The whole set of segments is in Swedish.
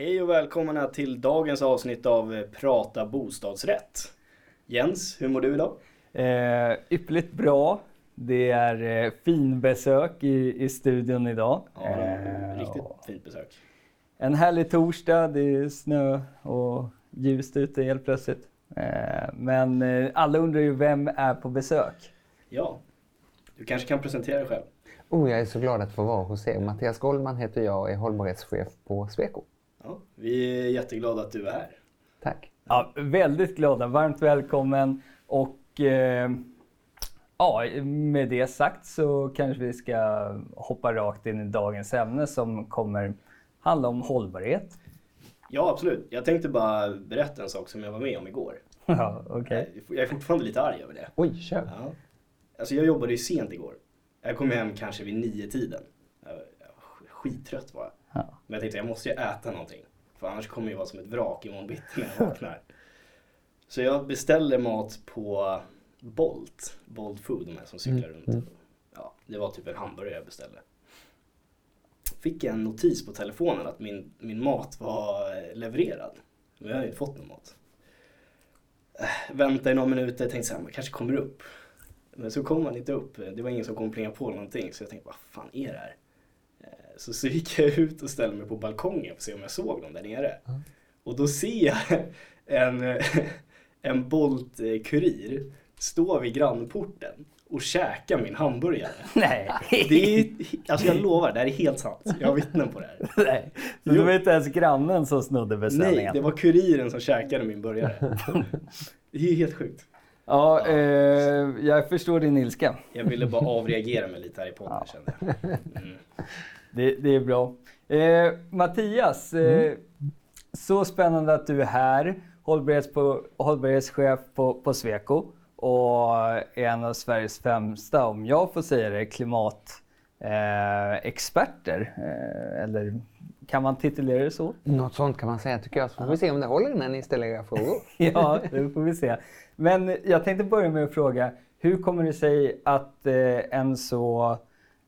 Hej och välkomna till dagens avsnitt av Prata bostadsrätt. Jens, hur mår du idag? Eh, ypperligt bra. Det är eh, finbesök i, i studion idag. Ja, eh, riktigt fint besök. En härlig torsdag, det är snö och ljust ute helt plötsligt. Eh, men eh, alla undrar ju vem är på besök? Ja, du kanske kan presentera dig själv? Oh, jag är så glad att få vara hos er. Mattias Goldman heter jag och är hållbarhetschef på Sweco. Ja, vi är jätteglada att du är här. Tack. Ja, väldigt glada. Varmt välkommen. Och eh, ja, med det sagt så kanske vi ska hoppa rakt in i dagens ämne som kommer handla om hållbarhet. Ja, absolut. Jag tänkte bara berätta en sak som jag var med om igår. Ja, okay. Jag är fortfarande lite arg över det. Oj, kör. Ja. Alltså jag jobbade ju sent igår. Jag kom hem kanske vid nio tiden. Skittrött var jag. Ja. Men jag tänkte jag måste ju äta någonting. För annars kommer jag vara som ett vrak imorgon bitti när jag vaknar. Så jag beställde mat på Bolt. Bolt Food, de här som cyklar mm. runt. Ja, det var typ en hamburgare jag beställde. Fick en notis på telefonen att min, min mat var levererad. Men jag hade inte fått någon mat. Äh, väntade i några minuter, tänkte såhär, man kanske kommer upp. Men så kom man inte upp. Det var ingen som kom plinga på någonting. Så jag tänkte, vad fan är det här? Så, så gick jag ut och ställde mig på balkongen för att se om jag såg någon där nere. Mm. Och då ser jag en, en Bolt-kurir stå vid grannporten och käka min hamburgare. Nej. Det är, alltså jag lovar, det här är helt sant. Jag har vittnen på det här. Nej. Så det var inte ens grannen som snodde beställningen? Nej, det var kuriren som käkade min burgare. Det är helt sjukt. Ja, eh, jag förstår din ilska. Jag ville bara avreagera mig lite här i podden ja. kände jag. Mm. Det, det, är bra. Eh, Mattias, eh, mm. så spännande att du är här. Hållbarhets på, hållbarhetschef på, på Sweco och en av Sveriges främsta, om jag får säga det, klimatexperter. Eh, eller kan man titulera det så? Något sånt kan man säga tycker jag. Så får vi se om det håller när ni ställer era frågor. ja, det får vi se. Men jag tänkte börja med att fråga, hur kommer det sig att eh, en så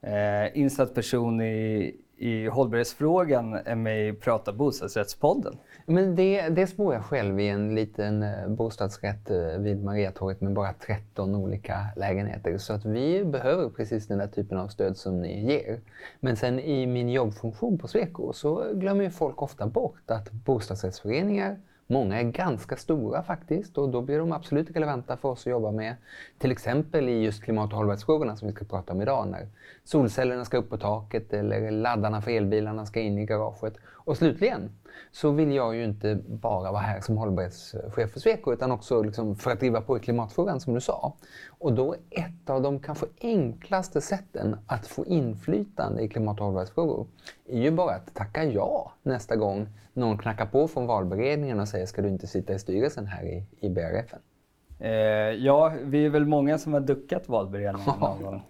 eh, insatt person i, i hållbarhetsfrågan är med i Prata bostadsrättspodden? Men det, det bor jag själv i en liten eh, bostadsrätt eh, vid Mariatorget med bara 13 olika lägenheter. Så att vi behöver precis den där typen av stöd som ni ger. Men sen i min jobbfunktion på Sweco så glömmer ju folk ofta bort att bostadsrättsföreningar Många är ganska stora faktiskt och då blir de absolut relevanta för oss att jobba med. Till exempel i just klimat och hållbarhetsfrågorna som vi ska prata om idag när solcellerna ska upp på taket eller laddarna för elbilarna ska in i garaget. Och slutligen så vill jag ju inte bara vara här som hållbarhetschef för Sweco utan också liksom för att driva på i klimatfrågan som du sa. Och då är ett av de kanske enklaste sätten att få inflytande i klimat och hållbarhetsfrågor är ju bara att tacka ja nästa gång någon knackar på från valberedningen och säger ska du inte sitta i styrelsen här i, i BRF? Eh, ja, vi är väl många som har duckat valberedningen någon gång.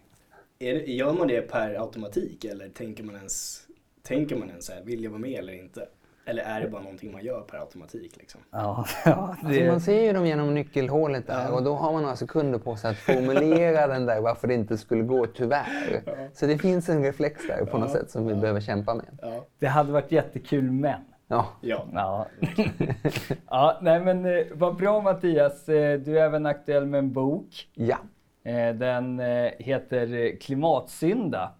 Är gör man det per automatik eller tänker man ens, tänker man ens här, vill jag vara med eller inte? Eller är det bara någonting man gör per automatik? Liksom? Ja, ja, det... alltså man ser ju dem genom nyckelhålet där ja. och då har man några sekunder på sig att formulera den där varför det inte skulle gå tyvärr. Ja. Så det finns en reflex där på något sätt som vi behöver kämpa med. Det hade varit jättekul men. Ja. Ja. ja. ja nej men eh, vad bra Mattias. Eh, du är även aktuell med en bok. Ja. Eh, den heter Klimatsynda.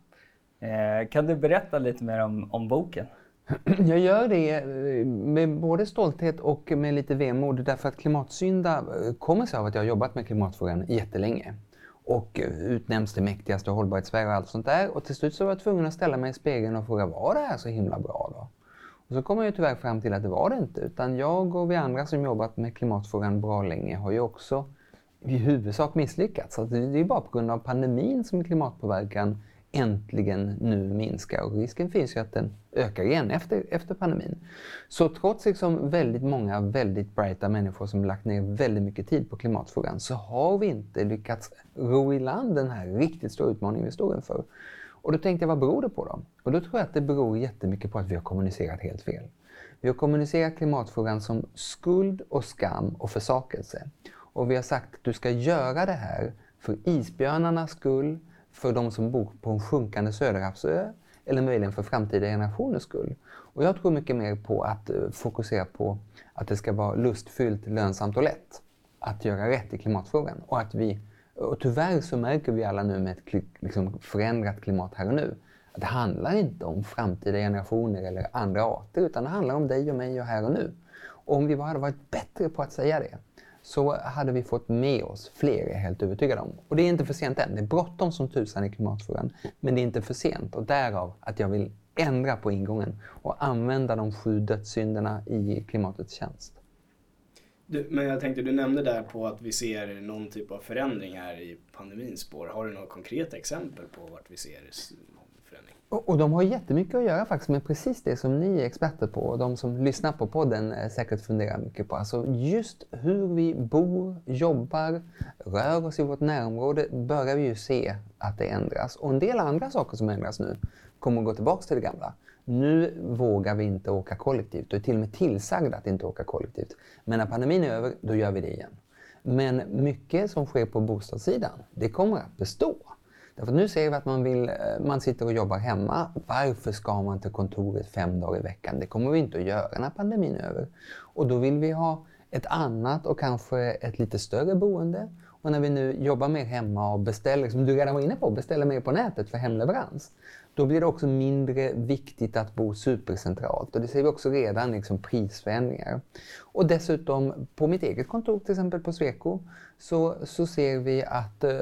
Kan du berätta lite mer om, om boken? Jag gör det eh, med både stolthet och med lite vemod därför att klimatsynda eh, kommer sig av att jag har jobbat med klimatfrågan jättelänge och eh, utnämns till mäktigaste hållbarhetsverk och allt sånt där. Och till slut så var jag tvungen att ställa mig i spegeln och fråga, var det här så himla bra då? Och så kom jag ju tyvärr fram till att det var det inte. Utan jag och vi andra som jobbat med klimatfrågan bra länge har ju också i huvudsak misslyckats. Så det är bara på grund av pandemin som klimatpåverkan äntligen nu minskar och risken finns ju att den ökar igen efter, efter pandemin. Så trots liksom väldigt många väldigt brighta människor som lagt ner väldigt mycket tid på klimatfrågan så har vi inte lyckats ro i land den här riktigt stora utmaningen vi står inför. Och då tänkte jag, vad beror det på då? Och då tror jag att det beror jättemycket på att vi har kommunicerat helt fel. Vi har kommunicerat klimatfrågan som skuld och skam och försakelse. Och vi har sagt att du ska göra det här för isbjörnarnas skull, för de som bor på en sjunkande söderhavsö eller möjligen för framtida generationers skull. Och jag tror mycket mer på att eh, fokusera på att det ska vara lustfyllt, lönsamt och lätt att göra rätt i klimatfrågan. Och, att vi, och tyvärr så märker vi alla nu med ett liksom, förändrat klimat här och nu att det handlar inte om framtida generationer eller andra arter utan det handlar om dig och mig och här och nu. Och om vi bara hade varit bättre på att säga det så hade vi fått med oss fler, är jag helt övertygad om. Och det är inte för sent än. Det är bråttom som tusan i klimatfrågan. Men det är inte för sent och därav att jag vill ändra på ingången och använda de sju dödssynderna i klimatets tjänst. Du, men jag tänkte, du nämnde där på att vi ser någon typ av förändring här i pandemins spår. Har du några konkreta exempel på vart vi ser? Och, och de har jättemycket att göra faktiskt med precis det som ni är experter på och de som lyssnar på podden eh, säkert funderar mycket på. Alltså just hur vi bor, jobbar, rör oss i vårt närområde börjar vi ju se att det ändras. Och en del andra saker som ändras nu kommer att gå tillbaka till det gamla. Nu vågar vi inte åka kollektivt och är till och med tillsagda att inte åka kollektivt. Men när pandemin är över, då gör vi det igen. Men mycket som sker på bostadssidan, det kommer att bestå. Därför nu ser vi att man, vill, eh, man sitter och jobbar hemma. Varför ska man till kontoret fem dagar i veckan? Det kommer vi inte att göra när pandemin är över. Och då vill vi ha ett annat och kanske ett lite större boende. Och när vi nu jobbar mer hemma och beställer, som du redan var inne på, beställer mer på nätet för hemleverans. Då blir det också mindre viktigt att bo supercentralt och det ser vi också redan liksom prisförändringar. Och dessutom på mitt eget kontor, till exempel på Sweco, så, så ser vi att eh,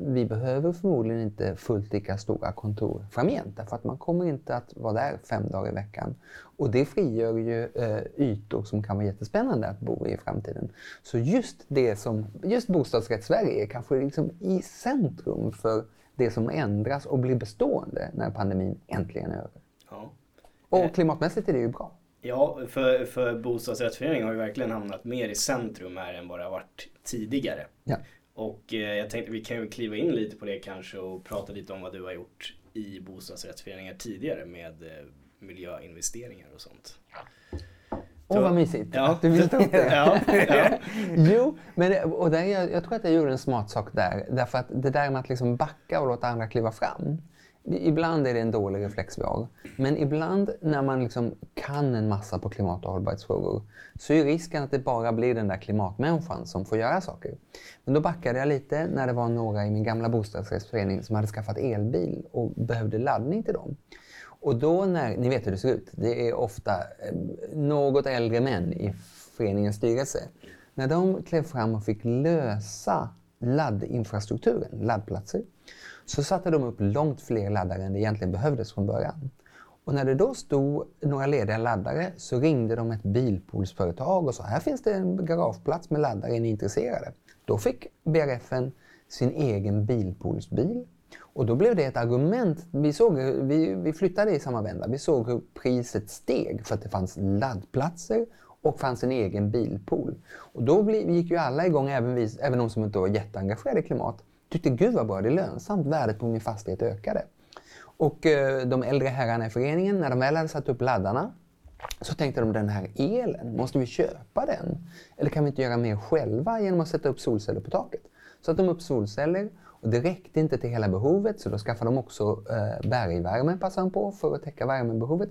vi behöver förmodligen inte fullt lika stora kontor framgent därför att man kommer inte att vara där fem dagar i veckan. Och det frigör ju eh, ytor som kan vara jättespännande att bo i i framtiden. Så just det som, just bostadsrätt-Sverige är kanske liksom i centrum för det som ändras och blir bestående när pandemin äntligen är över. Ja. Och eh. klimatmässigt är det ju bra. Ja, för, för bostadsrättsföreningen har ju verkligen hamnat mer i centrum här än vad det har varit tidigare. Ja. Och eh, jag tänkte vi kan ju kliva in lite på det kanske och prata lite om vad du har gjort i bostadsrättsföreningar tidigare med eh, miljöinvesteringar och sånt. Åh, oh, vad mysigt ja. att du vill ta upp det. ja, ja. jo, men det, och där, jag, jag, tror att jag gjorde en smart sak där. Därför att det där med att liksom backa och låta andra kliva fram. Ibland är det en dålig reflex vi har. Men ibland när man liksom kan en massa på klimat och hållbarhetsfrågor så är risken att det bara blir den där klimatmänniskan som får göra saker. Men då backade jag lite när det var några i min gamla bostadsrättsförening som hade skaffat elbil och behövde laddning till dem. Och då när, ni vet hur det ser ut, det är ofta eh, något äldre män i föreningens styrelse. När de klev fram och fick lösa laddinfrastrukturen, laddplatser, så satte de upp långt fler laddare än det egentligen behövdes från början. Och när det då stod några lediga laddare så ringde de ett bilpoolsföretag och sa här finns det en garageplats med laddare, är ni intresserade? Då fick BRFen sin egen bilpoolsbil och då blev det ett argument. Vi, såg, vi, vi flyttade i samma vända. Vi såg hur priset steg för att det fanns laddplatser och fanns en egen bilpool. Och då gick ju alla igång, även, vi, även de som inte var jätteengagerade i klimat. Tyckte gud vad bra, det är lönsamt, värdet på min fastighet ökade. Och eh, de äldre herrarna i föreningen, när de väl hade satt upp laddarna, så tänkte de den här elen, måste vi köpa den? Eller kan vi inte göra mer själva genom att sätta upp solceller på taket? Så satte de upp solceller det räckte inte till hela behovet så då skaffade de också eh, bergvärme passade de på för att täcka värmebehovet.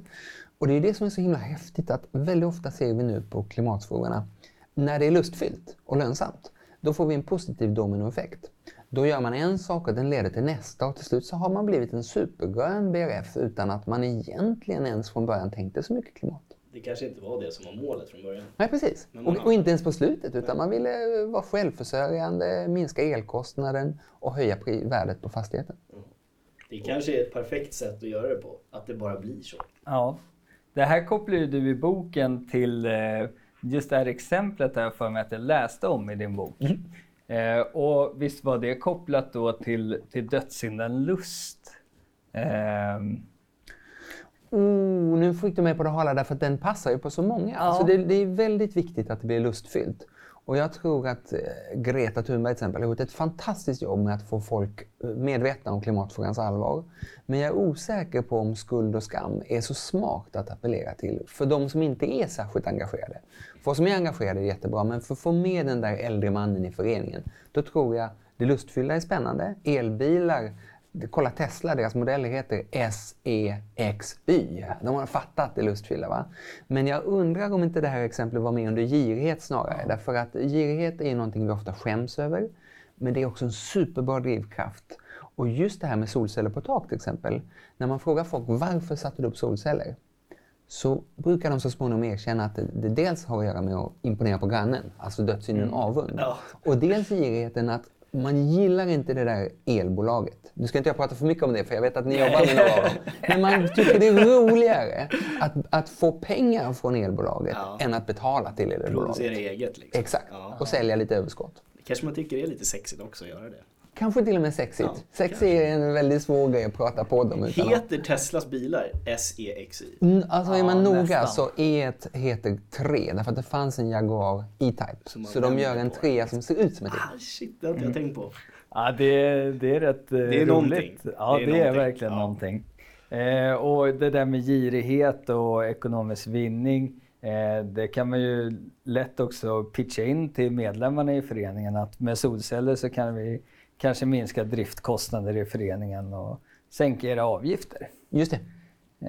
Och det är det som är så himla häftigt att väldigt ofta ser vi nu på klimatfrågorna när det är lustfyllt och lönsamt, då får vi en positiv dominoeffekt. Då gör man en sak och den leder till nästa och till slut så har man blivit en supergrön BRF utan att man egentligen ens från början tänkte så mycket klimat det kanske inte var det som var målet från början. Nej, precis. Och, och, inte ens på slutet, utan man ville vara självförsörjande, minska elkostnaden och höja värdet på fastigheten. Mm. Det kanske är ett perfekt sätt att göra det på, att det bara blir så. Ja. Det här kopplar ju du i boken till eh, just det här exemplet där för mig att jag läste om i din bok. Mm. Eh, och visst var det kopplat då till, till dödssynden lust? Eh, Oh, nu fick du mig på det hala därför att den passar ju på så många. Ja. Alltså det, det, är väldigt viktigt att det blir lustfyllt. Och jag tror att eh, Greta Thunberg till exempel har gjort ett fantastiskt jobb med att få folk eh, medvetna om klimatfrågans allvar. Men jag är osäker på om skuld och skam är så smart att appellera till för de som inte är särskilt engagerade. För oss som är engagerade är det jättebra, men för att få med den där äldre mannen i föreningen, då tror jag det lustfyllda är spännande. Elbilar kolla Tesla, deras modell heter SEXY. De har fattat det lustfyllda. Va? Men jag undrar om inte det här exemplet var mer under girighet snarare. Därför att girighet är någonting vi ofta skäms över. Men det är också en superbra drivkraft. Och just det här med solceller på tak till exempel. När man frågar folk varför satte du upp solceller? så brukar de så småningom erkänna att det, det dels har att göra med att imponera på grannen, alltså dödssynden mm. avund. Ja. Och dels girigheten att man gillar inte det där elbolaget. Nu ska inte jag prata för mycket om det, för jag vet att ni jobbar med några av dem. Men man tycker det är roligare att, att få pengar från elbolaget ja. än att betala till elbolaget. Producera eget liksom. Exakt, ja. och sälja lite överskott. kanske man tycker det är lite sexigt också att göra det. Kanske till och med sexigt. Ja, Sexy är en väldigt svår grej att prata på dem utan Heter att... Teslas bilar SEXY? Mm, alltså är man ja, noga nästan. så E1 heter 3 därför att det fanns en Jaguar E-Type. Så de gör en 3 som ser ut som ett E. Ah, shit, det har inte jag mm. tänkt på. Ja, det, det är rätt det är roligt. Någonting. Ja, det är, det är verkligen ja. någonting. Eh, och det där med girighet och ekonomisk vinning eh, det kan man ju lätt också pitcha in till medlemmarna i föreningen att med solceller så kan vi kanske minska driftkostnader i föreningen och sänka era avgifter. Just det.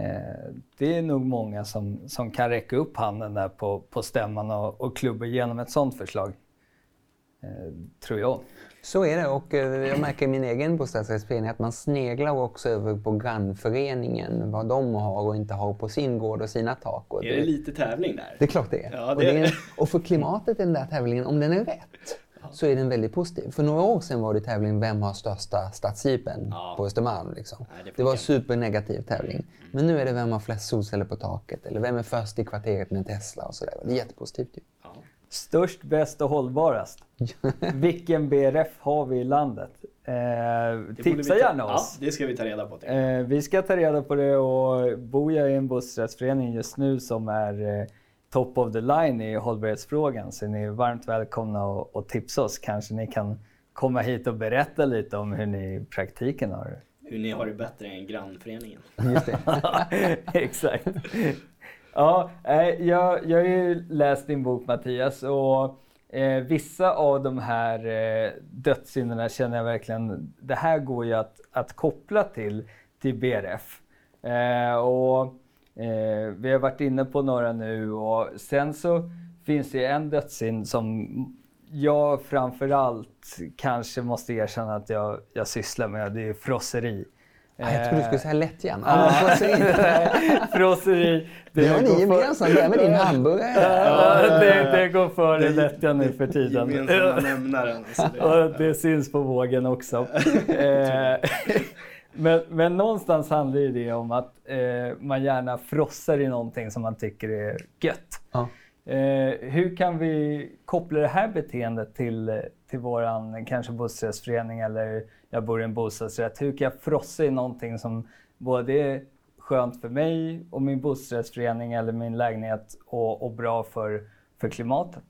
Eh, det är nog många som, som kan räcka upp handen där på, på stämman och, och klubba igenom ett sådant förslag. Eh, tror jag. Så är det och eh, jag märker i min egen bostadsrättsförening att man sneglar också över på grannföreningen, vad de har och inte har på sin gård och sina tak. Och är det, det lite tävling där? Det är klart det är. Ja, det och, det är och för klimatet i den där tävlingen, om den är rätt, så är den väldigt positiv. För några år sedan var det tävling Vem har största stadsjeepen ja. på Östermalm? Liksom. Nej, det, det, var en supernegativ tävling. Mm. Men nu är det Vem har flest solceller på taket? Eller Vem är först i kvarteret med en Tesla? Och så där. Det är jättepositivt. Ja. Störst, bäst och hållbarast. Vilken BRF har vi i landet? Eh, tipsa gärna oss. Ja, det ska vi ta reda på. Eh, vi ska ta reda på det och bor jag i en bostadsrättsförening just nu som är eh, top of the line i hållbarhetsfrågan så är ni varmt välkomna att, att tipsa oss. Kanske ni kan komma hit och berätta lite om hur ni i praktiken har det. Hur ni har det bättre än grannföreningen. Just det. Exakt. Ja, jag, jag har ju läst din bok Mattias och eh, vissa av de här eh, dödssynderna känner jag verkligen, det här går ju att, att koppla till, till BRF. Eh, och Eh, vi har varit inne på några nu och sen så finns det en dödssynd som jag framförallt kanske måste erkänna att jag, jag sysslar med. Det är frosseri. Ah, jag trodde du skulle säga lättjan. Ah, frosseri. frosseri. Det, det har ni gemensamt, med din hamburgare. Ja, det, det går före lättjan nu för tiden. Gemensamma nämnaren. Det, det syns på vågen också. Eh, men, men någonstans handlar ju det om att eh, man gärna frossar i någonting som man tycker är gött. Ja. Eh, hur kan vi koppla det här beteendet till, till våran kanske bostadsrättsförening eller jag bor i en bostadsrätt. Hur kan jag frossa i någonting som både är skönt för mig och min bostadsrättsförening eller min lägenhet och, och bra för, för klimatet?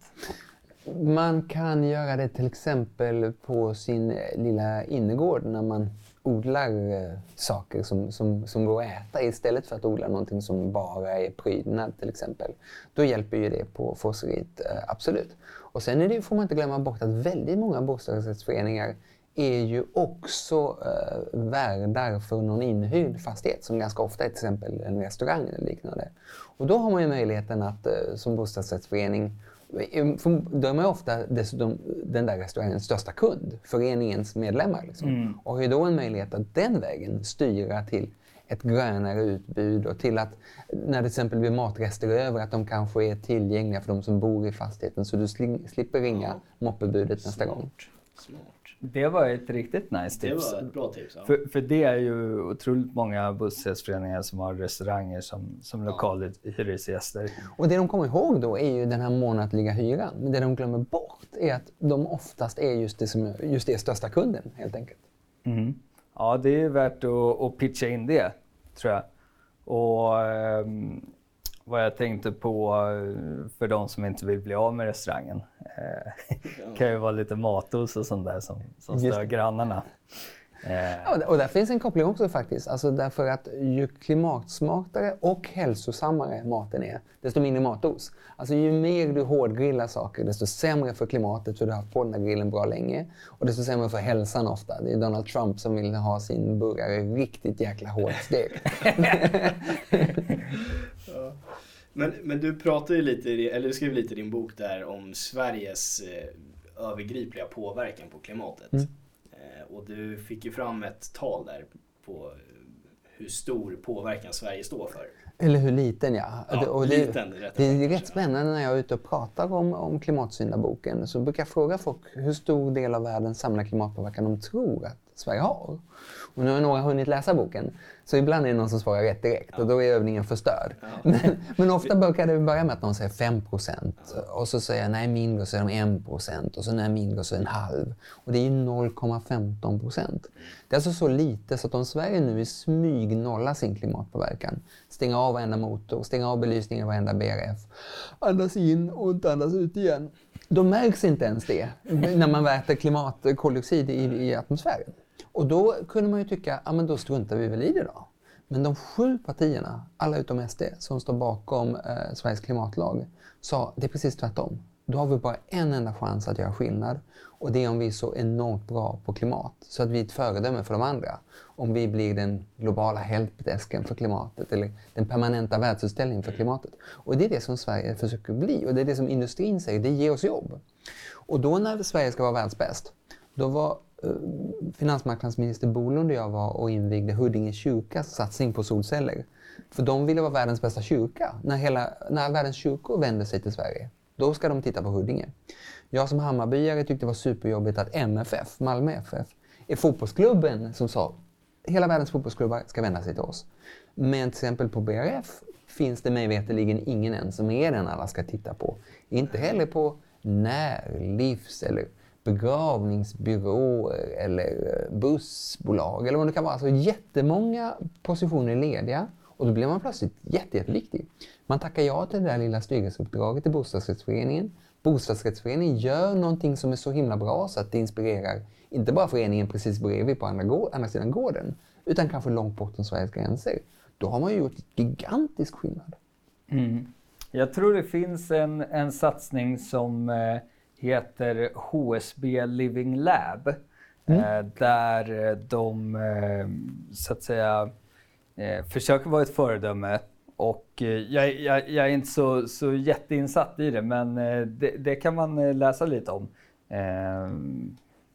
Man kan göra det till exempel på sin lilla innergård när man odlar eh, saker som, som, som går att äta istället för att odla någonting som bara är prydnad till exempel. Då hjälper ju det på forceriet, eh, absolut. Och sen är det, får man inte glömma bort att väldigt många bostadsrättsföreningar är ju också eh, värdar för någon inhyrd fastighet som ganska ofta är till exempel en restaurang eller liknande. Och då har man ju möjligheten att eh, som bostadsrättsförening då är man ofta dessutom den där restaurangens största kund, föreningens medlemmar. Liksom. Mm. Och har då en möjlighet att den vägen styra till ett grönare utbud och till att när det till exempel blir matrester över att de kanske är tillgängliga för de som bor i fastigheten så du slipper ringa moppebudet nästa gång. Smart. Det var ett riktigt nice tips. Det var ett bra tips. Ja. För, för det är ju otroligt många bostadsrättsföreningar som har restauranger som, som lokalhyresgäster. Och det de kommer ihåg då är ju den här månatliga hyran. Men det de glömmer bort är att de oftast är just det, som, just det största kunden helt enkelt. Mm. Ja, det är värt att, att pitcha in det tror jag. Och um, vad jag tänkte på eh, för de som inte vill bli av med restaurangen. Det eh, kan ju vara lite matos och sånt där som, som stör grannarna. Ja, och där finns en koppling också faktiskt. Alltså därför att ju klimatsmartare och hälsosammare maten är, desto mindre matdos. Alltså ju mer du hårdgrillar saker, desto sämre för klimatet för du har haft på den där grillen bra länge. Och desto sämre för hälsan ofta. Det är Donald Trump som vill ha sin burgare riktigt jäkla hårt stekt. men, men du pratar ju lite, eller du skrev lite i din bok där om Sveriges eh, övergripliga påverkan på klimatet. Mm. Eh, och du fick ju fram ett tal där på hur stor påverkan Sverige står för. Eller hur liten ja. ja och det, liten, rätt det är rätt spännande när jag är ute och pratar om, om klimatsyndaboken. Så brukar jag fråga folk hur stor del av världens samlade klimatpåverkan de tror att Sverige har. Och nu har några hunnit läsa boken. Så ibland är det någon som svarar rätt direkt och då är övningen förstörd. Ja. Men, men, ofta brukar det börja med att någon säger 5 ja. och så säger jag nej mindre så är de 1 och så nej mindre så är en halv. Och det är 0,15 procent. Det är alltså så lite så att om Sverige nu i smyg nollar sin klimatpåverkan, stänger av varenda motor, stänger av belysningen i varenda BRF, andas in och inte andas ut igen. Då märks inte ens det när man väter klimatkoldioxid i, i atmosfären. Och då kunde man ju tycka, ja men då struntar vi väl i det då. Men de sju partierna, alla utom SD, som står bakom eh, Sveriges klimatlag, sa det är precis tvärtom. Då har vi bara en enda chans att göra skillnad. Och det är om vi är så enormt bra på klimat, så att vi är ett föredöme för de andra. Om vi blir den globala helpdesken för klimatet, eller den permanenta världsutställningen för klimatet. Och det är det som Sverige försöker bli, och det är det som industrin säger, det ger oss jobb. Och då när Sverige ska vara världsbäst, då var Eh, finansmarknadsminister Bolund och jag var och invigde Huddinge kyrkas satsning på solceller. För de ville vara världens bästa kyrka. När, hela, när världens kyrkor vänder sig till Sverige, då ska de titta på Huddinge. Jag som Hammarbyare tyckte det var superjobbigt att MFF, Malmö FF, är fotbollsklubben som sa hela världens fotbollsklubbar ska vända sig till oss. Men till exempel på BRF finns det mig veterligen ingen än som är den alla ska titta på. Inte heller på när, livs eller begravningsbyråer eller eh, bussbolag eller vad det kan vara. Alltså jättemånga positioner lediga och då blir man plötsligt jätte, jätteviktig. Man tackar ja till det där lilla styrelseuppdraget i bostadsrättsföreningen. Bostadsrättsföreningen gör någonting som är så himla bra så att det inspirerar inte bara föreningen precis bredvid på andra, andra sidan gården utan kanske långt bortom Sveriges gränser. Då har man ju gjort gigantisk skillnad. Mm. Jag tror det finns en, en satsning som eh, heter HSB Living Lab. Mm. Eh, där de eh, så att säga eh, försöker vara ett föredöme. Och jag, jag, jag, är inte så, så jätteinsatt i det men det, det kan man läsa lite om.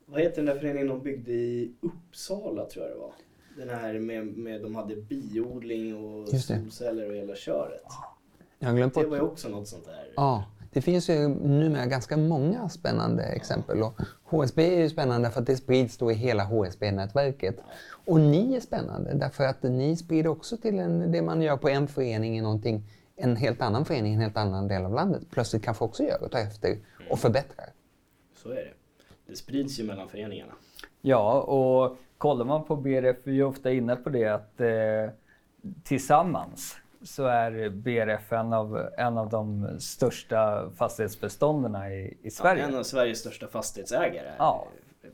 Vad heter den där föreningen de byggde i Uppsala tror jag det var? Den här med, med de hade biodling och solceller och hela köret. Jag glömt det var ju också något sånt där. Ja. Det finns ju numera ganska många spännande exempel. Och HSB är ju spännande för att det sprids då i hela HSB-nätverket. Och ni är spännande därför att ni sprider också till en, det man gör på en förening i någonting en helt annan förening i en helt annan del av landet plötsligt kanske också gör och tar efter och förbättrar. Så är det. Det sprids ju mellan föreningarna. Ja, och kollar man på BRF, vi är ofta inne på det att eh, tillsammans så är BRF en av, en av de största fastighetsbestånden i, i Sverige. Ja, en av Sveriges största fastighetsägare. Ja.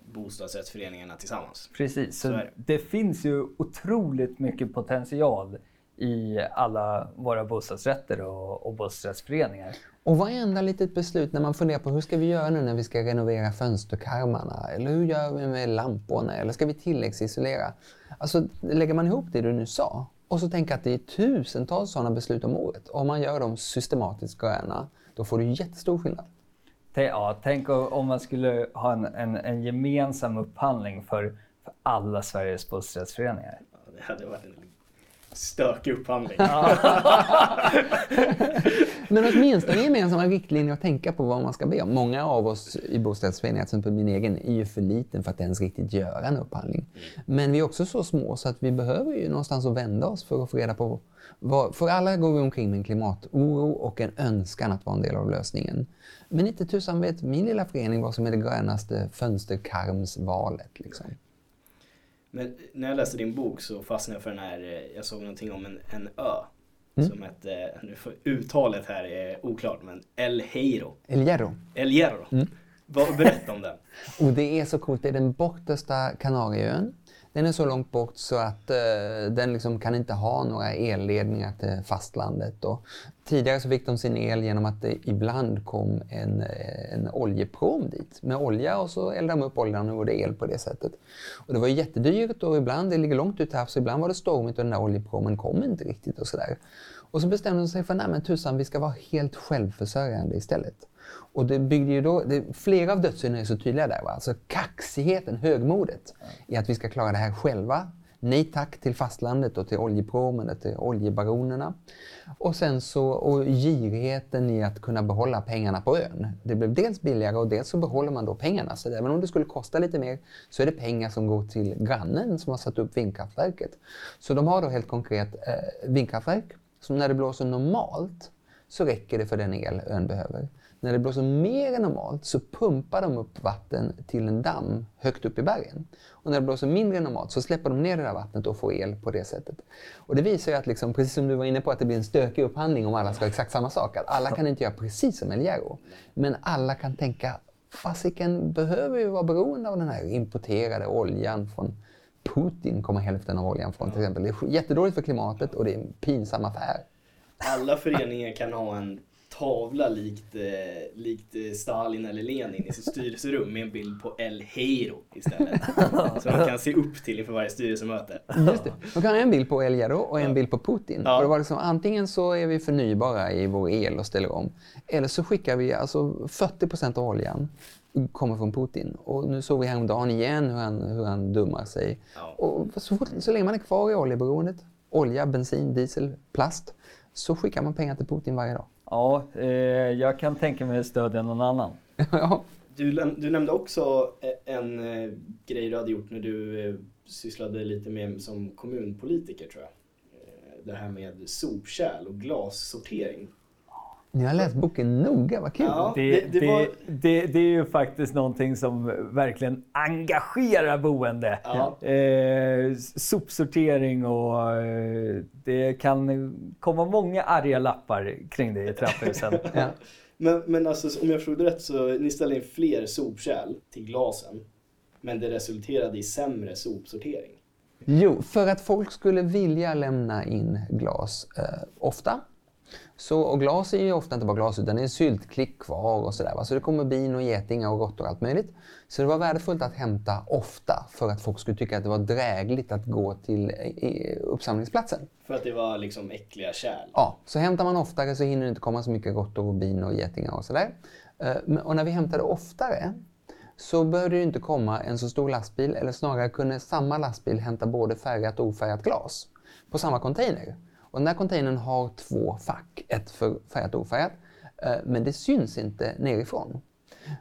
Bostadsrättsföreningarna tillsammans. Precis, så, så det. det finns ju otroligt mycket potential i alla våra bostadsrätter och, och bostadsrättsföreningar. Och varenda litet beslut när man funderar på hur ska vi göra nu när vi ska renovera fönsterkarmarna? Eller hur gör vi med lamporna? Eller ska vi tilläggsisolera? Alltså lägger man ihop det du nu sa och så tänka att det är tusentals sådana beslut om året. Om man gör dem systematiskt gröna, då får du jättestor skillnad. Ja, tänk om man skulle ha en, en, en gemensam upphandling för, för alla Sveriges bostadsrättsföreningar. Ja, det hade varit en stökig upphandling. Men åtminstone gemensamma riktlinjer att tänka på vad man ska be om. Många av oss i bostadsföreningar, till exempel min egen, är ju för liten för att ens riktigt göra en upphandling. Men vi är också så små så att vi behöver ju någonstans att vända oss för att få reda på vad, för alla går vi omkring med en klimatoro och en önskan att vara en del av lösningen. Men inte tusan vet min lilla förening vad som är det grönaste fönsterkarmsvalet. Liksom. Men när jag läste din bok så fastnade jag för den här, eh, jag såg någonting om en, en ö. Mm. Som hette, nu får, uttalet här är oklart, men El Hierro. El Hierro. El Hierro. Mm. Berätta om den. Och det är så coolt, det är den bortersta Kanarieön. Den är så långt bort så att uh, den liksom kan inte ha några elledningar till fastlandet. Och tidigare så fick de sin el genom att det ibland kom en, en oljeprom dit med olja och så eldade de upp oljan och gjorde el på det sättet. Och det var jättedyrt och ibland, det ligger långt ut till havs, ibland var det stormigt och den där oljepromen kom inte riktigt och sådär. Och så bestämde de sig för, nej men tusan, vi ska vara helt självförsörjande istället. Och det byggde ju då, det, flera av dödssynderna är så tydliga där. Va? Alltså kaxigheten, högmodet i att vi ska klara det här själva. Nej tack till fastlandet och till oljepromen och till oljebaronerna. Och sen så, och girigheten i att kunna behålla pengarna på ön. Det blev dels billigare och dels så behåller man då pengarna. Så även om det skulle kosta lite mer så är det pengar som går till grannen som har satt upp vindkraftverket. Så de har då helt konkret eh, vindkraftverk som när det blåser normalt så räcker det för den el ön behöver. När det blåser mer än normalt så pumpar de upp vatten till en damm högt upp i bergen. Och när det blåser mindre än normalt så släpper de ner det där vattnet och får el på det sättet. Och det visar ju att, liksom, precis som du var inne på, att det blir en stökig upphandling om alla ska ha exakt samma sak. Att alla kan inte göra precis som Eljero. Men alla kan tänka, fasiken behöver ju vara beroende av den här importerade oljan från Putin kommer hälften av oljan från till exempel. Det är jättedåligt för klimatet och det är en pinsam affär. Alla föreningar kan ha en tavla likt, eh, likt eh, Stalin eller Lenin i sitt styrelserum med en bild på El Heiro istället. Som man kan se upp till inför varje styrelsemöte. Just det. Man kan ha en bild på El Heiro och en ja. bild på Putin. Ja. Och det var liksom, antingen så är vi förnybara i vår el och ställer om. Eller så skickar vi alltså 40 av oljan kommer från Putin. Och nu såg vi häromdagen igen hur han, hur han dummar sig. Ja. Och så, så länge man är kvar i oljeberoendet, olja, bensin, diesel, plast, så skickar man pengar till Putin varje dag. Ja, eh, jag kan tänka mig att stödja någon annan. ja. du, du nämnde också en eh, grej du hade gjort när du eh, sysslade lite med som kommunpolitiker tror jag. Eh, det här med sopkärl och glassortering. Ni har läst boken noga, vad kul! Ja, det, det, det, var... det, det, är ju faktiskt någonting som verkligen engagerar boende. Ja. Eh, sopsortering och eh, det kan komma många arga lappar kring det i trapphusen. ja. men, men alltså, om jag förstod rätt så ni ställde in fler sopkärl till glasen. Men det resulterade i sämre sopsortering. Jo, för att folk skulle vilja lämna in glas eh, ofta så, och glas är ju ofta inte bara glas utan det är syltklick kvar och sådär. Så det kommer bin och getingar och råttor och allt möjligt. Så det var värdefullt att hämta ofta för att folk skulle tycka att det var drägligt att gå till uppsamlingsplatsen. För att det var liksom äckliga kärl? Ja, så hämtar man oftare så hinner det inte komma så mycket råttor och bin och getingar och sådär. Eh, och när vi hämtade oftare så behövde det inte komma en så stor lastbil eller snarare kunde samma lastbil hämta både färgat och ofärgat glas på samma container. Och den här containern har två fack, ett för färgat och ofärgat. Eh, men det syns inte nerifrån.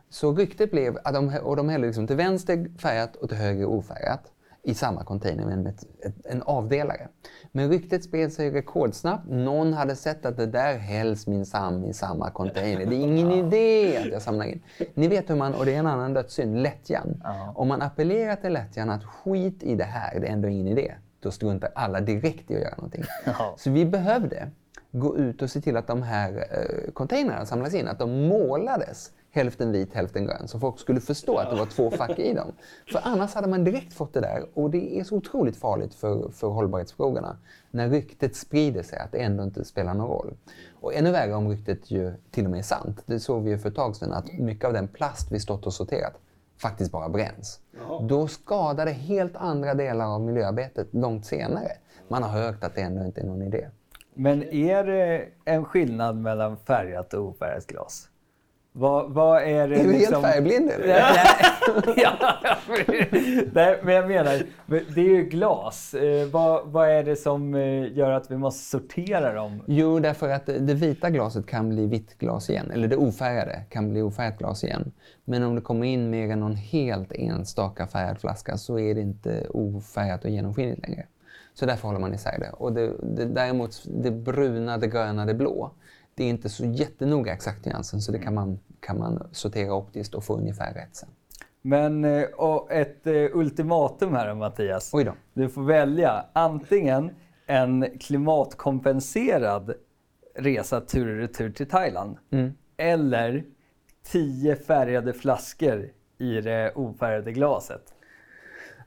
Så ryktet blev att de, och de hällde liksom till vänster färgat och till höger ofärgat i samma container med ett, ett, en avdelare. Men ryktet spred sig rekordsnabbt. Någon hade sett att det där hälls minsann i samma container. Det är ingen idé att jag samlar in. Ni vet hur man, och det är en annan dödssynd, lättjan. Om man appellerar till lättjan att skit i det här, det är ändå ingen idé då struntar alla direkt i att göra någonting. Ja. Så vi behövde gå ut och se till att de här eh, containrarna samlas in, att de målades hälften vit, hälften grön, så folk skulle förstå att det var två fack i dem. För annars hade man direkt fått det där och det är så otroligt farligt för, för hållbarhetsfrågorna när ryktet sprider sig att det ändå inte spelar någon roll. Och ännu värre om ryktet ju till och med är sant. Det såg vi ju för ett tag sedan att mycket av den plast vi stått och sorterat faktiskt bara bränns. Jaha. Då skadar det helt andra delar av miljöarbetet långt senare. Man har hört att det ändå inte är någon idé. Men är det en skillnad mellan färgat och ofärgat glas? Vad, vad är det är du liksom... helt färgblind eller? ja, Nej, men jag menar, det är ju glas. Eh, vad, vad är det som eh, gör att vi måste sortera dem? Jo, därför att det vita glaset kan bli vitt glas igen. Eller det ofärgade kan bli ofärgat glas igen. Men om det kommer in mer än någon helt enstaka färgad flaska så är det inte ofärgat och genomskinligt längre. Så därför håller man isär det. Och det, det, däremot det bruna, det gröna, det blå det är inte så jättenoga exakt nyansen så det kan man, kan man sortera optiskt och få ungefär rätt sen. Men eh, och ett uh, ultimatum här Mattias. Oj då. Du får välja antingen en klimatkompenserad resa tur och retur till Thailand mm. eller tio färgade flaskor i det ofärgade glaset.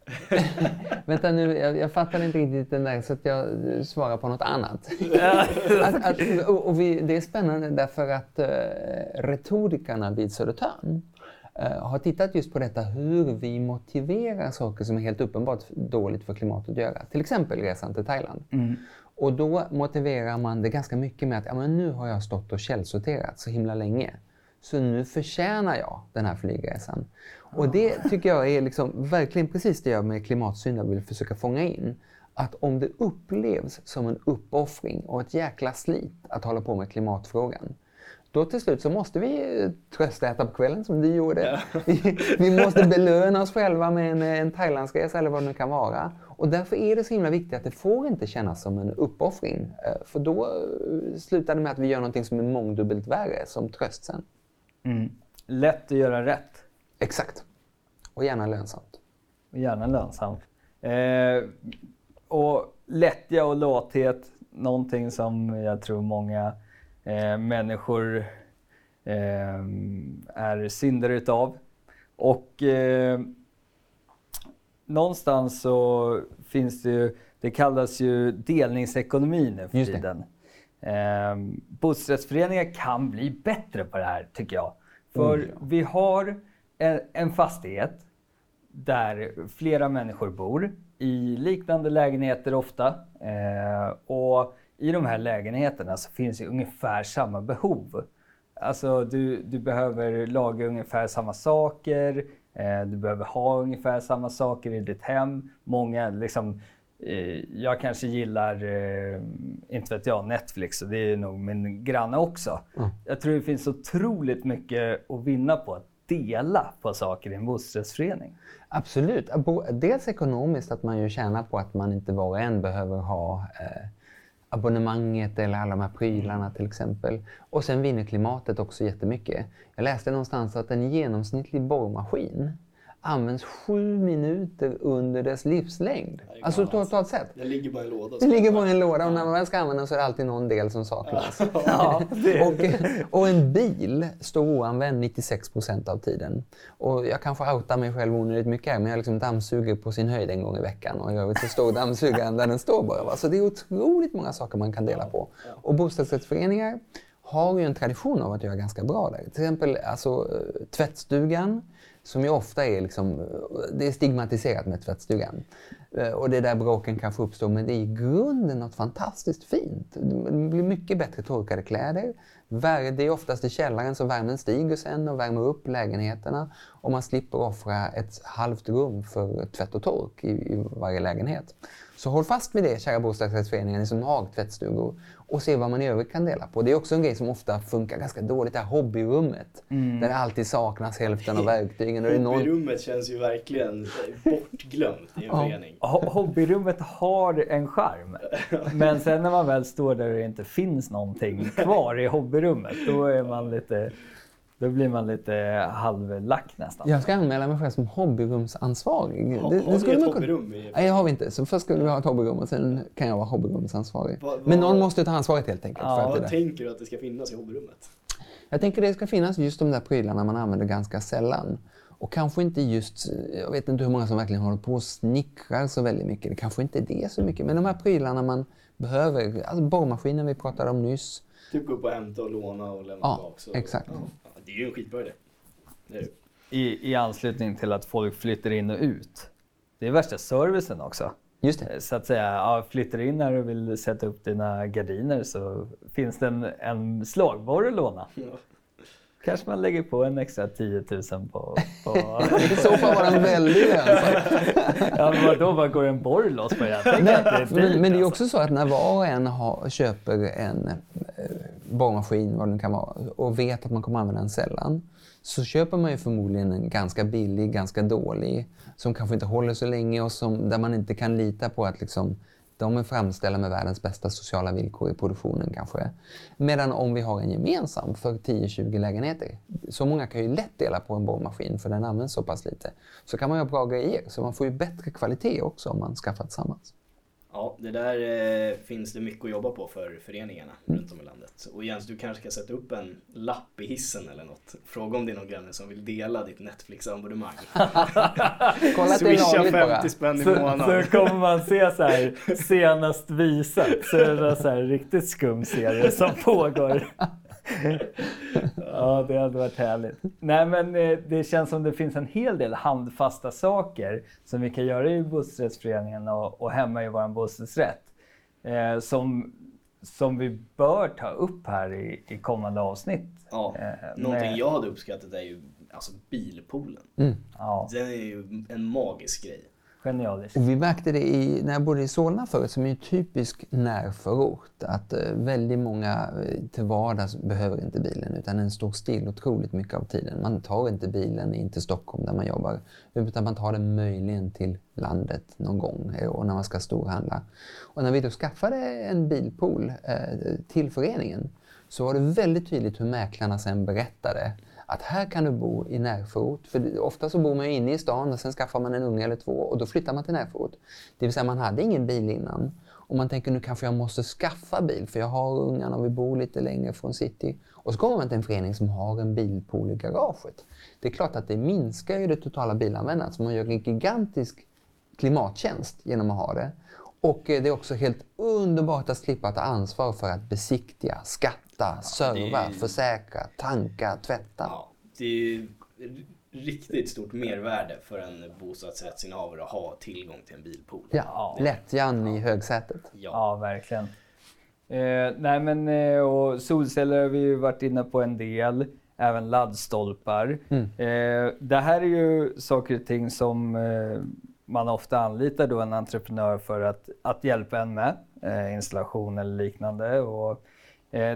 Vänta nu, jag, jag fattar inte riktigt den där så att jag svarar på något annat. att, att, och, och vi, det är spännande därför att uh, retorikerna vid Södertörn uh, har tittat just på detta hur vi motiverar saker som är helt uppenbart dåligt för klimatet att göra. Till exempel resan till Thailand. Mm. Och då motiverar man det ganska mycket med att ja, men nu har jag stått och källsorterat så himla länge. Så nu förtjänar jag den här flygresan. Och det tycker jag är liksom verkligen precis det jag med klimatsynda vill försöka fånga in. Att om det upplevs som en uppoffring och ett jäkla slit att hålla på med klimatfrågan, då till slut så måste vi tröstäta på kvällen som du gjorde. Ja. Vi, vi, måste belöna oss själva med en, en Thailandsresa eller vad det nu kan vara. Och därför är det så himla viktigt att det får inte kännas som en uppoffring. Eh, för då eh, slutar det med att vi gör någonting som är mångdubbelt värre som tröst sen. Mm. Lätt att göra rätt. Exakt. Och gärna lönsamt. Och gärna lönsamt. Eh, och lättja och låthet, någonting som jag tror många eh, människor eh, är syndare utav. Och eh, någonstans så finns det ju, det kallas ju delningsekonomi nu för tiden. Eh, bostadsrättsföreningar kan bli bättre på det här tycker jag. För mm. vi har en, en fastighet där flera människor bor i liknande lägenheter ofta. Eh, och i de här lägenheterna så finns ju ungefär samma behov. Alltså du, du behöver laga ungefär samma saker, eh, du behöver ha ungefär samma saker i ditt hem. Många liksom, jag kanske gillar, eh, inte vet jag, Netflix och det är nog min granne också. Mm. Jag tror det finns otroligt mycket att vinna på att dela på saker i en bostadsrättsförening. Absolut. Dels ekonomiskt, att man ju tjänar på att man inte var och en behöver ha eh, abonnemanget eller alla de här prylarna till exempel. Och sen vinner klimatet också jättemycket. Jag läste någonstans att en genomsnittlig borrmaskin används sju minuter under dess livslängd. Alltså totalt sett. Den ligger bara i en låda. Den ligger bara i en låda och när man väl ska använda den så är det alltid någon del som saknas. Ja, och, och, en bil står oanvänd 96 procent av tiden. Och jag kanske outar mig själv onödigt mycket här, men jag liksom dammsuger på sin höjd en gång i veckan och i övrigt så står dammsugaren där den står bara. Så det är otroligt många saker man kan dela på. Och bostadsrättsföreningar har ju en tradition av att göra ganska bra där. Till exempel alltså, eh, tvättstugan som ju ofta är, liksom, det är stigmatiserat med tvättstugan. Eh, och det är där bråken kanske uppstår, men det är i grunden något fantastiskt fint. Det blir mycket bättre torkade kläder. Det är oftast i källaren så värmen stiger sen och värmer upp lägenheterna. Och man slipper offra ett halvt rum för tvätt och tork i, i varje lägenhet. Så håll fast vid det, kära bostadsrättsföreningar, ni som har tvättstugor och se vad man i övrigt kan dela på. Det är också en grej som ofta funkar ganska dåligt, det här hobbyrummet. Mm. Där det alltid saknas hälften av verktygen. Hobbyrummet någon... känns ju verkligen bortglömt i en ja. förening. Hobbyrummet har en charm. Men sen när man väl står där och det inte finns någonting kvar i hobbyrummet, då är man lite då blir man lite halvlack nästan. Jag ska anmäla mig själv som hobbyrumsansvarig. Ha, det, har vi ett hobbyrum? I... Nej, det har vi inte. Så först skulle vi ha ett hobbyrum och sen kan jag vara hobbyrumsansvarig. Va, va... Men någon måste ta ansvaret helt enkelt. Ja, vad tänker du att det ska finnas i hobbyrummet? Jag tänker att det ska finnas just de där prylarna man använder ganska sällan. Och kanske inte just, jag vet inte hur många som verkligen håller på och snickrar så väldigt mycket. Det kanske inte är det så mycket. Men de här prylarna man behöver, alltså borrmaskinen vi pratade om nyss. Typ gå upp och hämta och låna och lämna ja, tillbaka. Exakt. Ja det är ju en skitbra idé. I, I anslutning till att folk flyttar in och ut. Det är värsta servicen också. Just det. Så att säga, ja, flyttar in här och vill sätta upp dina gardiner så finns det en, en slagborr att låna. Ja. Kanske man lägger på en extra 10 000 på... på I så fall var den väldigt lönsam. ja, men vadå, vad går en borr loss på det? Nej, det men, men, det är alltså. också så att när var och en har, köper en eh, borrmaskin, vad det nu kan vara, och vet att man kommer använda den sällan, så köper man ju förmodligen en ganska billig, ganska dålig, som kanske inte håller så länge och som, där man inte kan lita på att liksom, de är framställda med världens bästa sociala villkor i produktionen kanske. Medan om vi har en gemensam för 10-20 lägenheter, så många kan ju lätt dela på en borrmaskin för den används så pass lite, så kan man göra bra grejer. Så man får ju bättre kvalitet också om man skaffar tillsammans. Ja, det där eh, finns det mycket att jobba på för föreningarna mm. runt om i landet. Och Jens, du kanske ska sätta upp en lapp i hissen eller något. Fråga om det är någon granne som vill dela ditt Netflix-abonnemang. Kolla att det är 50 spänn i månaden. Så, så kommer man se så här senast visat så är det så här riktigt skum serie som pågår. Ja, det hade varit härligt. Nej, men eh, det känns som det finns en hel del handfasta saker som vi kan göra i bostadsrättsföreningen och, och hemma i vår bostadsrätt. Eh, som, som vi bör ta upp här i, i kommande avsnitt. Ja, eh, någonting med... jag hade uppskattat är ju alltså bilpoolen. Mm. Ja. Den är ju en magisk grej. Genialiskt. Och vi märkte det i, när jag bodde i Solna förut, som är en typisk närförort, att eh, väldigt många eh, till vardags behöver inte bilen utan den står still otroligt mycket av tiden. Man tar inte bilen in till Stockholm där man jobbar utan man tar den möjligen till landet någon gång eh, och när man ska storhandla. Och när vi då skaffade en bilpool eh, till föreningen så var det väldigt tydligt hur mäklarna sen berättade att här kan du bo i närförort. För ofta så bor man ju inne i stan och sen skaffar man en unge eller två och då flyttar man till närförort. Det vill säga man hade ingen bil innan. Och man tänker nu kanske jag måste skaffa bil för jag har ungarna och vi bor lite längre från city. Och så kommer man till en förening som har en bilpool i garaget. Det är klart att det minskar ju det totala bilanvändandet så man gör en gigantisk klimattjänst genom att ha det. Och eh, det är också helt underbart att slippa ta ansvar för att besiktiga, skatta, serva, är... försäkra, tanka, tvätta. Ja, det är riktigt stort mervärde för en bostadsrättsinnehavare att ha tillgång till en bilpool. Ja, lättjan i högsätet. Ja, ja verkligen. Eh, nej men, eh, och solceller har vi ju varit inne på en del. Även laddstolpar. Mm. Eh, det här är ju saker och ting som eh, man ofta anlitar då en entreprenör för att, att hjälpa en med eh, installation eller liknande. Och, eh,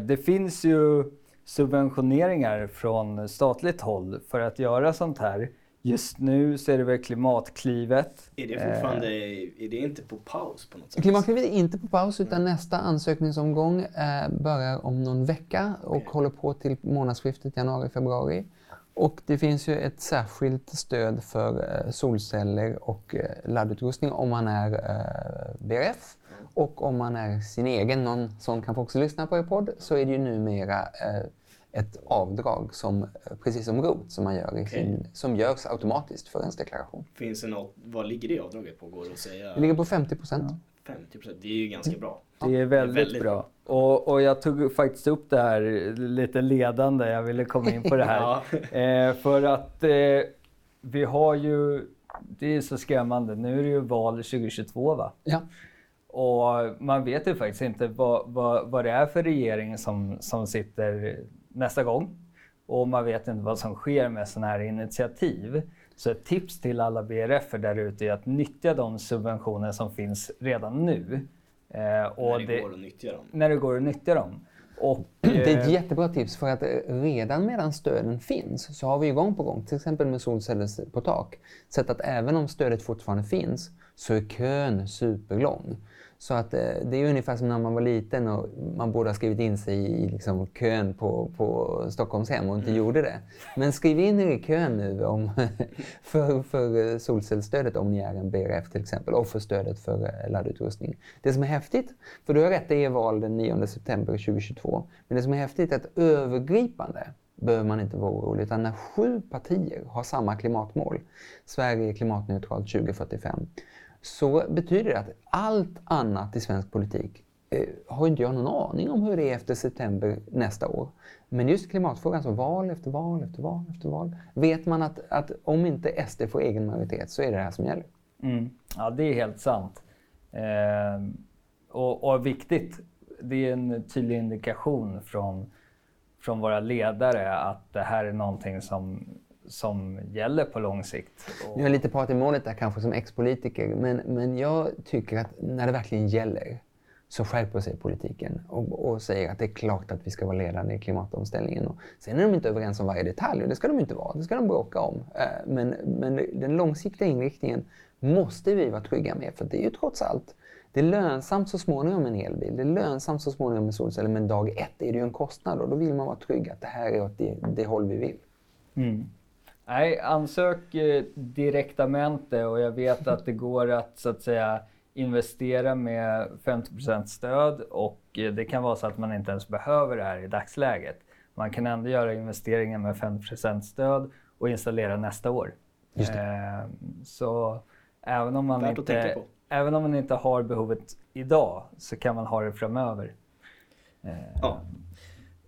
det finns ju subventioneringar från statligt håll för att göra sånt här. Just nu så är det väl Klimatklivet. Är det fortfarande, eh, är det inte på paus på något sätt? Klimatklivet är inte på paus utan nästa ansökningsomgång eh, börjar om någon vecka och okay. håller på till månadsskiftet januari-februari. Och det finns ju ett särskilt stöd för eh, solceller och eh, laddutrustning om man är eh, BRF. Och om man är sin egen, någon som kanske också lyssnar på er podd, så är det ju numera ett avdrag som, precis som ROT, som man gör i okay. sin, som görs automatiskt för ens deklaration. Finns det något, vad ligger det avdraget på? Går det att säga? Det ligger på 50 procent. Ja. 50 procent, det är ju ganska bra. Det är väldigt, det är väldigt bra. Och, och, jag tog faktiskt upp det här lite ledande, jag ville komma in på det här. ja. eh, för att eh, vi har ju, det är så skrämmande, nu är det ju val 2022 va? Ja. Och man vet ju faktiskt inte vad, vad, vad det är för regering som, som sitter nästa gång. Och man vet inte vad som sker med sådana här initiativ. Så ett tips till alla BRF där ute är att nyttja de subventioner som finns redan nu. Eh, och när det, det, går att nyttja dem. När det går att nyttja dem. Och, det är ett eh, jättebra tips för att redan medan stöden finns så har vi gång på gång, till exempel med solceller på tak, sett att även om stödet fortfarande finns så är kön superlång. Så att, eh, det är ungefär som när man var liten och man borde ha skrivit in sig i liksom, kön på, på Stockholmshem och inte mm. gjorde det. Men skriv in er i kön nu om, för, för solcellsstödet om ni är en BRF till exempel och för stödet för eh, laddutrustning. Det som är häftigt, för du har rätt, det är val den 9 september 2022. Men det som är häftigt är att övergripande behöver man inte vara orolig. Utan när sju partier har samma klimatmål, Sverige klimatneutralt 2045, så betyder det att allt annat i svensk politik eh, har inte jag någon aning om hur det är efter september nästa år. Men just klimatfrågan, så val efter val efter val efter val, vet man att, att om inte SD får egen majoritet så är det det här som gäller. Mm. Ja, det är helt sant. Eh, och, och viktigt. Det är en tydlig indikation från, från våra ledare att det här är någonting som som gäller på lång sikt. Och... Nu är lite part i målet där kanske som ex-politiker, men, men jag tycker att när det verkligen gäller så skärper sig politiken och, och, säger att det är klart att vi ska vara ledande i klimatomställningen. Och sen är de inte överens om varje detalj och det ska de inte vara, det ska de bråka om. Eh, men, men den långsiktiga inriktningen måste vi vara trygga med för det är ju trots allt det är lönsamt så småningom med en elbil, det är lönsamt så småningom med solceller, men dag ett är det ju en kostnad och då vill man vara trygg att det här är åt det, det håll vi vill. Mm. Nej, ansök eh, direktamente och jag vet att det går att så att säga investera med 50% stöd och det kan vara så att man inte ens behöver det här i dagsläget. Man kan ändå göra investeringar med 50% stöd och installera nästa år. Eh, så även om, man inte, även om man inte har behovet idag så kan man ha det framöver. Eh, ja.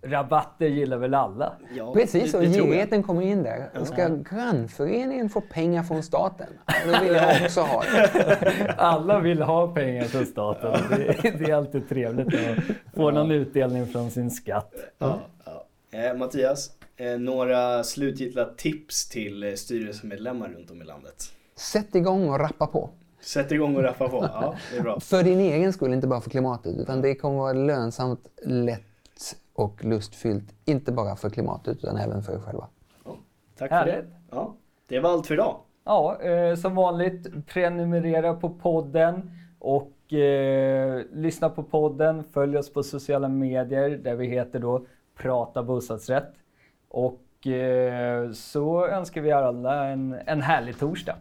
Rabatter gillar väl alla? Ja, Precis, och girigheten kommer in där. Och ska grannföreningen få pengar från staten? Då vill jag också ha det. Alla vill ha pengar från staten. Det, det är alltid trevligt att få någon utdelning från sin skatt. Ja, ja. Eh, Mattias, eh, några slutgiltiga tips till eh, styrelsemedlemmar runt om i landet? Sätt igång och rappa på. Sätt igång och rappa på. Ja, det är bra. för din egen skull, inte bara för klimatet. Utan det kommer vara lönsamt, lätt och lustfyllt. Inte bara för klimatet utan även för er själva. Ja, tack för Härligt. det. Ja, det var allt för idag. Ja, eh, som vanligt prenumerera på podden och eh, lyssna på podden. Följ oss på sociala medier där vi heter då Prata bostadsrätt. Och eh, så önskar vi alla en, en härlig torsdag.